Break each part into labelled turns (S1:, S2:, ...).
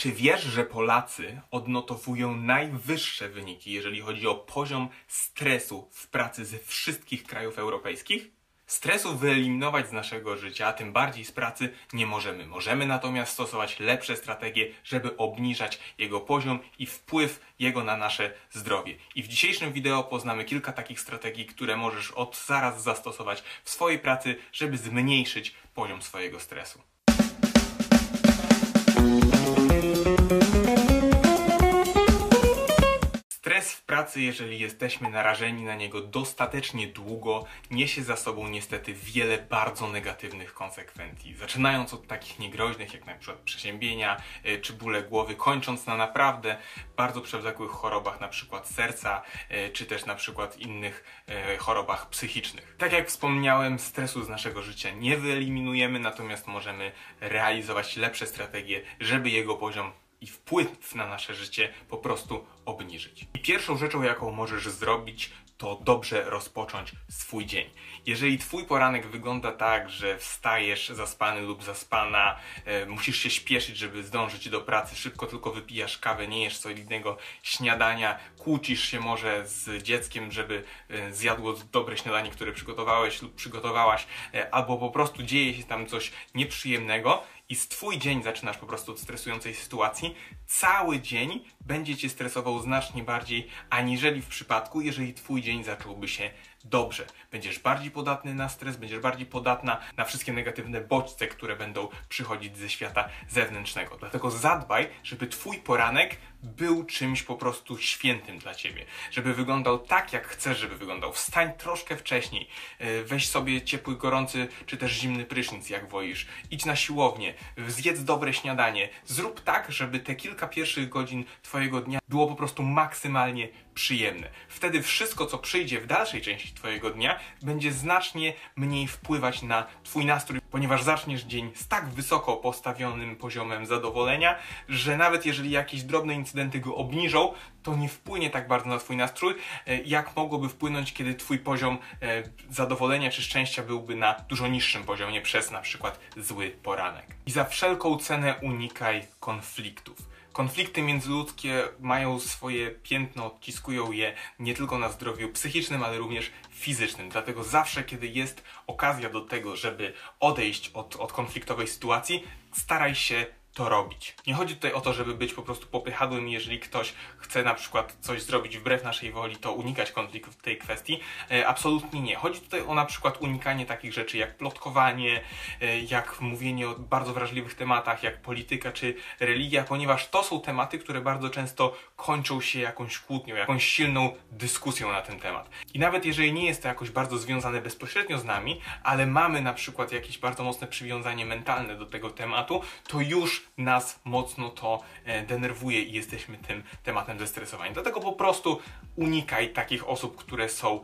S1: Czy wiesz, że Polacy odnotowują najwyższe wyniki, jeżeli chodzi o poziom stresu w pracy ze wszystkich krajów europejskich? Stresu wyeliminować z naszego życia, a tym bardziej z pracy, nie możemy. Możemy natomiast stosować lepsze strategie, żeby obniżać jego poziom i wpływ jego na nasze zdrowie. I w dzisiejszym wideo poznamy kilka takich strategii, które możesz od zaraz zastosować w swojej pracy, żeby zmniejszyć poziom swojego stresu. Pracy, jeżeli jesteśmy narażeni na niego dostatecznie długo, niesie za sobą niestety wiele bardzo negatywnych konsekwencji. Zaczynając od takich niegroźnych, jak przykład przeziębienia y, czy bóle głowy, kończąc na naprawdę bardzo przewlekłych chorobach, przykład serca, y, czy też przykład innych y, chorobach psychicznych. Tak jak wspomniałem, stresu z naszego życia nie wyeliminujemy, natomiast możemy realizować lepsze strategie, żeby jego poziom i wpływ na nasze życie po prostu obniżyć. I pierwszą rzeczą, jaką możesz zrobić, to dobrze rozpocząć swój dzień. Jeżeli twój poranek wygląda tak, że wstajesz zaspany lub zaspana, e, musisz się śpieszyć, żeby zdążyć do pracy, szybko tylko wypijasz kawę, nie jesz solidnego śniadania, kłócisz się może z dzieckiem, żeby e, zjadło dobre śniadanie, które przygotowałeś lub przygotowałaś, e, albo po prostu dzieje się tam coś nieprzyjemnego i z twój dzień zaczynasz po prostu od stresującej sytuacji, cały dzień będzie cię stresował znacznie bardziej, aniżeli w przypadku, jeżeli twój dzień zacząłby się dobrze. Będziesz bardziej podatny na stres, będziesz bardziej podatna na wszystkie negatywne bodźce, które będą przychodzić ze świata zewnętrznego. Dlatego zadbaj, żeby twój poranek był czymś po prostu świętym dla ciebie. Żeby wyglądał tak, jak chcesz, żeby wyglądał. Wstań troszkę wcześniej. E, weź sobie ciepły, gorący, czy też zimny prysznic, jak wolisz. Idź na siłownię. Zjedz dobre śniadanie. Zrób tak, żeby te kilka pierwszych godzin twojego dnia było po prostu maksymalnie przyjemne. Wtedy wszystko, co przyjdzie w dalszej części Twojego dnia, będzie znacznie mniej wpływać na Twój nastrój, ponieważ zaczniesz dzień z tak wysoko postawionym poziomem zadowolenia, że nawet jeżeli jakieś drobne incydenty go obniżą, to nie wpłynie tak bardzo na Twój nastrój, e, jak mogłoby wpłynąć, kiedy Twój poziom e, zadowolenia czy szczęścia byłby na dużo niższym poziomie przez na przykład zły poranek. I za wszelką cenę unikaj konfliktów. Konflikty międzyludzkie mają swoje piętno, odciskują je nie tylko na zdrowiu psychicznym, ale również fizycznym. Dlatego zawsze, kiedy jest okazja do tego, żeby odejść od, od konfliktowej sytuacji, staraj się to robić. Nie chodzi tutaj o to, żeby być po prostu popychadłym, jeżeli ktoś chce na przykład coś zrobić wbrew naszej woli, to unikać konfliktu w tej kwestii. E, absolutnie nie. Chodzi tutaj o na przykład unikanie takich rzeczy jak plotkowanie, e, jak mówienie o bardzo wrażliwych tematach, jak polityka czy religia, ponieważ to są tematy, które bardzo często kończą się jakąś kłótnią, jakąś silną dyskusją na ten temat. I nawet jeżeli nie jest to jakoś bardzo związane bezpośrednio z nami, ale mamy na przykład jakieś bardzo mocne przywiązanie mentalne do tego tematu, to już nas mocno to e, denerwuje i jesteśmy tym tematem zestresowani. Dlatego po prostu unikaj takich osób, które są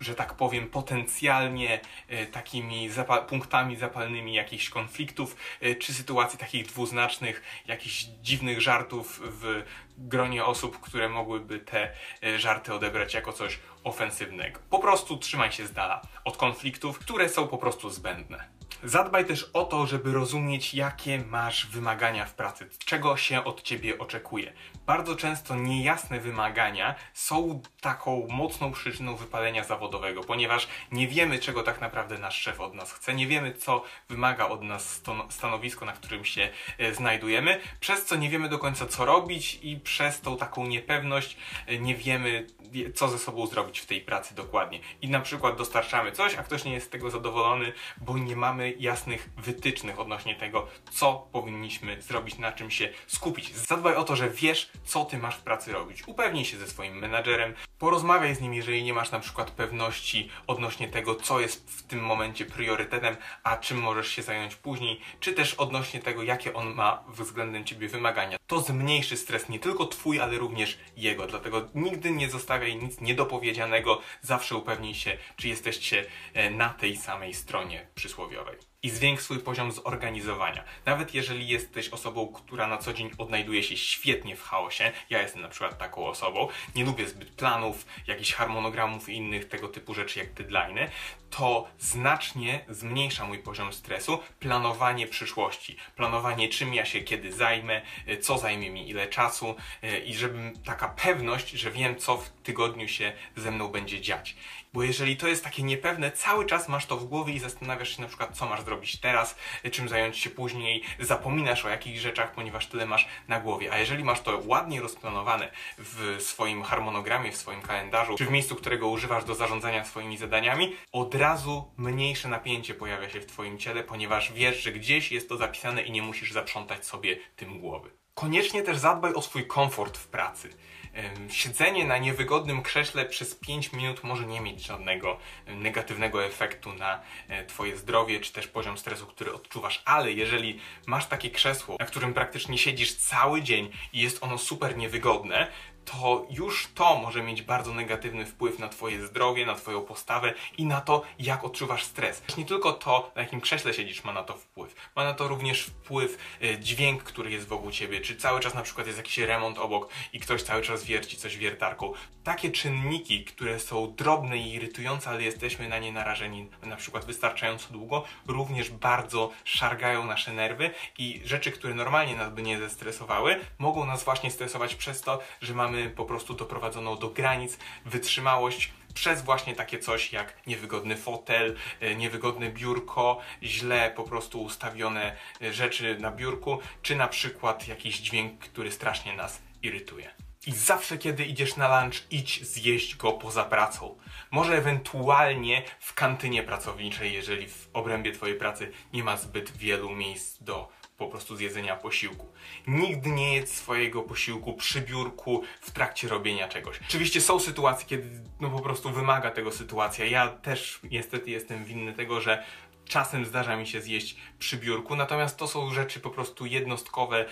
S1: że tak powiem, potencjalnie e, takimi zapa punktami zapalnymi jakichś konfliktów, e, czy sytuacji takich dwuznacznych, jakichś dziwnych żartów w gronie osób, które mogłyby te żarty odebrać jako coś ofensywnego. Po prostu trzymaj się z dala od konfliktów, które są po prostu zbędne. Zadbaj też o to, żeby rozumieć, jakie masz wymagania w pracy, czego się od ciebie oczekuje. Bardzo często niejasne wymagania są taką mocną przyczyną wypalenia zawodowego, ponieważ nie wiemy, czego tak naprawdę nasz szef od nas chce, nie wiemy, co wymaga od nas stanowisko, na którym się e, znajdujemy, przez co nie wiemy do końca, co robić i przez tą taką niepewność e, nie wiemy, co ze sobą zrobić w tej pracy dokładnie. I na przykład dostarczamy coś, a ktoś nie jest z tego zadowolony, bo nie mamy jasnych wytycznych odnośnie tego, co powinniśmy zrobić, na czym się skupić. Zadbaj o to, że wiesz, co ty masz w pracy robić. Upewnij się ze swoim menadżerem, porozmawiaj z nim, jeżeli nie masz na przykład pewności odnośnie tego, co jest w tym momencie priorytetem, a czym możesz się zająć później, czy też odnośnie tego, jakie on ma względem ciebie wymagania. To zmniejszy stres nie tylko twój, ale również jego. Dlatego nigdy nie zostawiaj nic niedopowiedzianego, zawsze upewnij się, czy jesteście e, na tej samej stronie przysłowiowej. Bye. I zwiększ swój poziom zorganizowania. Nawet jeżeli jesteś osobą, która na co dzień odnajduje się świetnie w chaosie, ja jestem na przykład taką osobą, nie lubię zbyt planów, jakichś harmonogramów i innych tego typu rzeczy jak deadline'y, to znacznie zmniejsza mój poziom stresu planowanie przyszłości. Planowanie czym ja się kiedy zajmę, y, co zajmie mi ile czasu y, i żeby taka pewność, że wiem co w tygodniu się ze mną będzie dziać. Bo jeżeli to jest takie niepewne, cały czas masz to w głowie i zastanawiasz się na przykład, co masz zrobić teraz, czym zająć się później, zapominasz o jakichś rzeczach, ponieważ tyle masz na głowie. A jeżeli masz to ładnie rozplanowane w swoim harmonogramie, w swoim kalendarzu, czy w miejscu, którego używasz do zarządzania swoimi zadaniami, od razu mniejsze napięcie pojawia się w Twoim ciele, ponieważ wiesz, że gdzieś jest to zapisane i nie musisz zaprzątać sobie tym głowy. Koniecznie też zadbaj o swój komfort w pracy. Siedzenie na niewygodnym krześle przez 5 minut może nie mieć żadnego negatywnego efektu na e, Twoje zdrowie czy też poziom stresu, który odczuwasz, ale jeżeli masz takie krzesło, na którym praktycznie siedzisz cały dzień i jest ono super niewygodne, to już to może mieć bardzo negatywny wpływ na Twoje zdrowie, na Twoją postawę i na to, jak odczuwasz stres. Nie tylko to, na jakim krześle siedzisz, ma na to wpływ. Ma na to również wpływ e, dźwięk, który jest wokół Ciebie, czy cały czas na przykład jest jakiś remont obok i ktoś cały czas wierci coś wiertarką. Takie czynniki, które są drobne i irytujące, ale jesteśmy na nie narażeni na przykład wystarczająco długo, również bardzo szargają nasze nerwy i rzeczy, które normalnie nas by nie zestresowały, mogą nas właśnie stresować przez to, że mamy mamy po prostu doprowadzoną do granic wytrzymałość przez właśnie takie coś jak niewygodny fotel, e, niewygodne biurko, źle po prostu ustawione e, rzeczy na biurku, czy na przykład jakiś dźwięk, który strasznie nas irytuje. I zawsze, kiedy idziesz na lunch, idź zjeść go poza pracą. Może ewentualnie w kantynie pracowniczej, jeżeli w obrębie Twojej pracy nie ma zbyt wielu miejsc do po prostu zjedzenia posiłku. Nigdy nie jedz swojego posiłku przy biurku w trakcie robienia czegoś. Oczywiście są sytuacje, kiedy no po prostu wymaga tego sytuacja. Ja też niestety jestem winny tego, że czasem zdarza mi się zjeść przy biurku, natomiast to są rzeczy po prostu jednostkowe,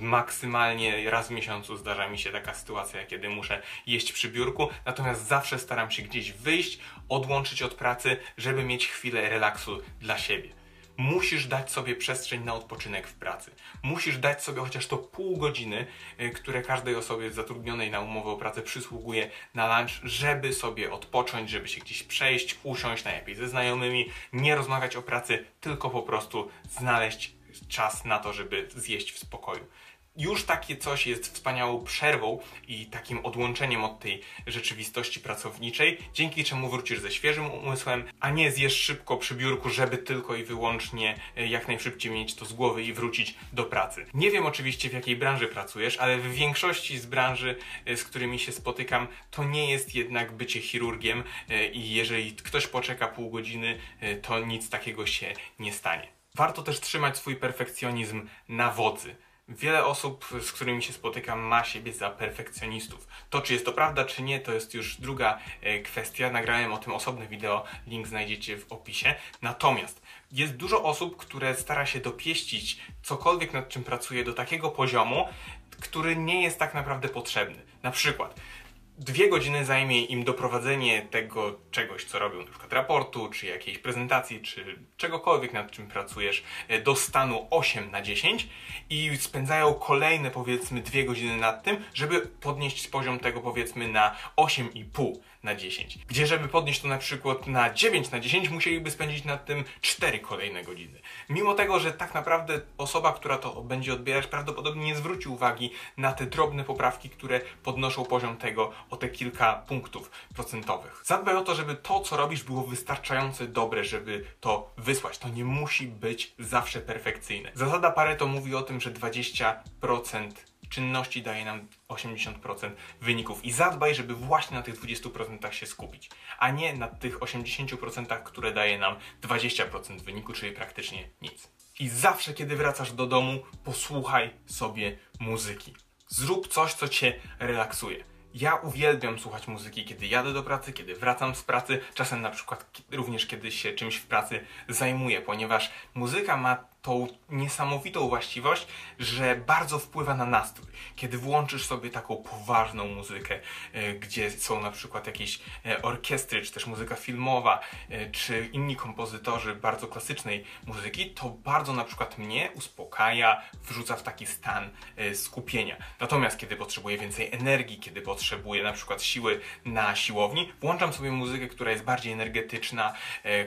S1: maksymalnie raz w miesiącu zdarza mi się taka sytuacja, kiedy muszę jeść przy biurku, natomiast zawsze staram się gdzieś wyjść, odłączyć od pracy, żeby mieć chwilę relaksu dla siebie. Musisz dać sobie przestrzeń na odpoczynek w pracy. Musisz dać sobie chociaż to pół godziny, y, które każdej osobie zatrudnionej na umowę o pracę przysługuje na lunch, żeby sobie odpocząć, żeby się gdzieś przejść, usiąść najlepiej ze znajomymi, nie rozmawiać o pracy, tylko po prostu znaleźć czas na to, żeby zjeść w spokoju już takie coś jest wspaniałą przerwą i takim odłączeniem od tej rzeczywistości pracowniczej, dzięki czemu wrócisz ze świeżym umysłem, a nie zjesz szybko przy biurku, żeby tylko i wyłącznie e, jak najszybciej mieć to z głowy i wrócić do pracy. Nie wiem oczywiście w jakiej branży pracujesz, ale w większości z branży, e, z którymi się spotykam, to nie jest jednak bycie chirurgiem e, i jeżeli ktoś poczeka pół godziny, to nic takiego się nie stanie. Warto też trzymać swój perfekcjonizm na wodzy. Wiele osób, z którymi się spotykam, ma siebie za perfekcjonistów. To, czy jest to prawda, czy nie, to jest już druga e, kwestia. Nagrałem o tym osobne wideo, link znajdziecie w opisie. Natomiast jest dużo osób, które stara się dopieścić cokolwiek, nad czym pracuje, do takiego poziomu, który nie jest tak naprawdę potrzebny. Na przykład, dwie godziny zajmie im doprowadzenie tego czegoś, co robią, na przykład raportu, czy jakiejś prezentacji, czy czegokolwiek, nad czym pracujesz, e, do stanu 8 na 10 i spędzają kolejne, powiedzmy, dwie godziny nad tym, żeby podnieść poziom tego, powiedzmy, na 8,5 na 10. Gdzie, żeby podnieść to na przykład na 9 na 10, musieliby spędzić nad tym 4 kolejne godziny. Mimo tego, że tak naprawdę osoba, która to będzie odbierać, prawdopodobnie nie zwróci uwagi na te drobne poprawki, które podnoszą poziom tego o te kilka punktów procentowych. Zadbaj o to, żeby to, co robisz, było wystarczająco dobre, żeby to wysłać. To nie musi być zawsze perfekcyjne. Zasada Pareto mówi o tym, że 20% czynności daje nam 80% wyników. I zadbaj, żeby właśnie na tych 20% się skupić, a nie na tych 80%, które daje nam 20% wyniku, czyli praktycznie nic. I zawsze, kiedy wracasz do domu, posłuchaj sobie muzyki. Zrób coś, co cię relaksuje. Ja uwielbiam słuchać muzyki, kiedy jadę do pracy, kiedy wracam z pracy, czasem na przykład również kiedy się czymś w pracy zajmuję, ponieważ muzyka ma tą niesamowitą właściwość, że bardzo wpływa na nastrój. Kiedy włączysz sobie taką poważną muzykę, e, gdzie są na przykład jakieś e, orkiestry, czy też muzyka filmowa, e, czy inni kompozytorzy bardzo klasycznej muzyki, to bardzo na przykład mnie uspokaja, wrzuca w taki stan skupienia. Natomiast kiedy potrzebuję więcej energii, kiedy potrzebuję na przykład siły na siłowni, włączam sobie muzykę, która jest bardziej energetyczna,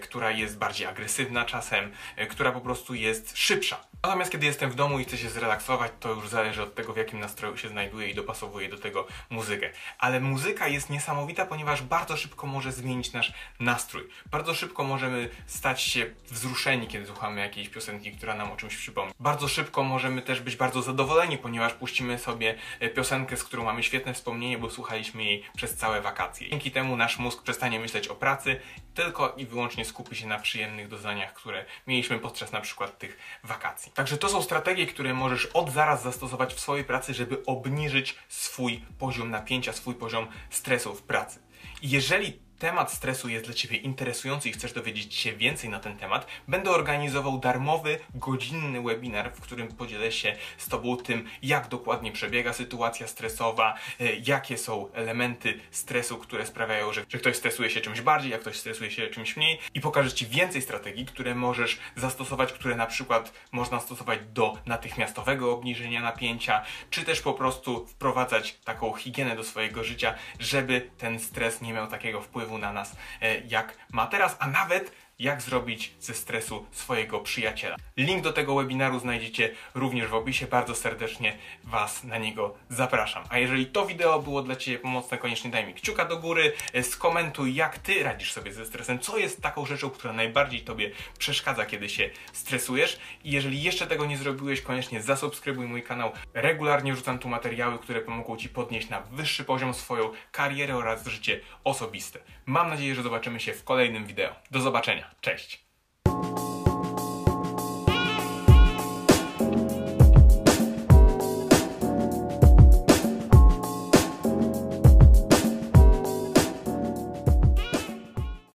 S1: która jest bardziej agresywna czasem, która po prostu jest szybsza. Natomiast kiedy jestem w domu i chcę się zrelaksować, to już zależy od tego, w jakim nastroju się znajduję i dopasowuję do tego muzykę. Ale muzyka jest niesamowita, ponieważ bardzo szybko może zmienić nasz nastrój. Bardzo szybko możemy stać się wzruszeni, kiedy słuchamy jakiejś piosenki, która nam o czymś przypomni. Bardzo szybko możemy też być bardzo zadowoleni, ponieważ puścimy sobie e, piosenkę, z którą mamy świetne wspomnienie, bo słuchaliśmy jej przez całe wakacje. Dzięki temu nasz mózg przestanie myśleć o pracy, tylko i wyłącznie skupi się na przyjemnych doznaniach, które mieliśmy podczas na przykład tych wakacji. Także to są strategie, które możesz od zaraz zastosować w swojej pracy, żeby obniżyć swój poziom napięcia, swój poziom stresu w pracy. I jeżeli temat stresu jest dla Ciebie interesujący i chcesz dowiedzieć się więcej na ten temat, będę organizował darmowy, godzinny webinar, w którym podzielę się z Tobą tym, jak dokładnie przebiega sytuacja stresowa, e, jakie są elementy stresu, które sprawiają, że, że ktoś stresuje się czymś bardziej, jak ktoś stresuje się czymś mniej i pokażę Ci więcej strategii, które możesz zastosować, które na przykład można stosować do natychmiastowego obniżenia napięcia, czy też po prostu wprowadzać taką higienę do swojego życia, żeby ten stres nie miał takiego wpływu wpływu na nas, e, jak ma teraz, a nawet jak zrobić ze stresu swojego przyjaciela. Link do tego webinaru znajdziecie również w opisie. Bardzo serdecznie Was na niego zapraszam. A jeżeli to wideo było dla Ciebie pomocne, koniecznie daj mi kciuka do góry, e, skomentuj jak Ty radzisz sobie ze stresem, co jest taką rzeczą, która najbardziej Tobie przeszkadza, kiedy się stresujesz. I jeżeli jeszcze tego nie zrobiłeś, koniecznie zasubskrybuj mój kanał. Regularnie wrzucam tu materiały, które pomogą Ci podnieść na wyższy poziom swoją karierę oraz życie osobiste. Mam nadzieję, że zobaczymy się w kolejnym wideo. Do zobaczenia. Cześć!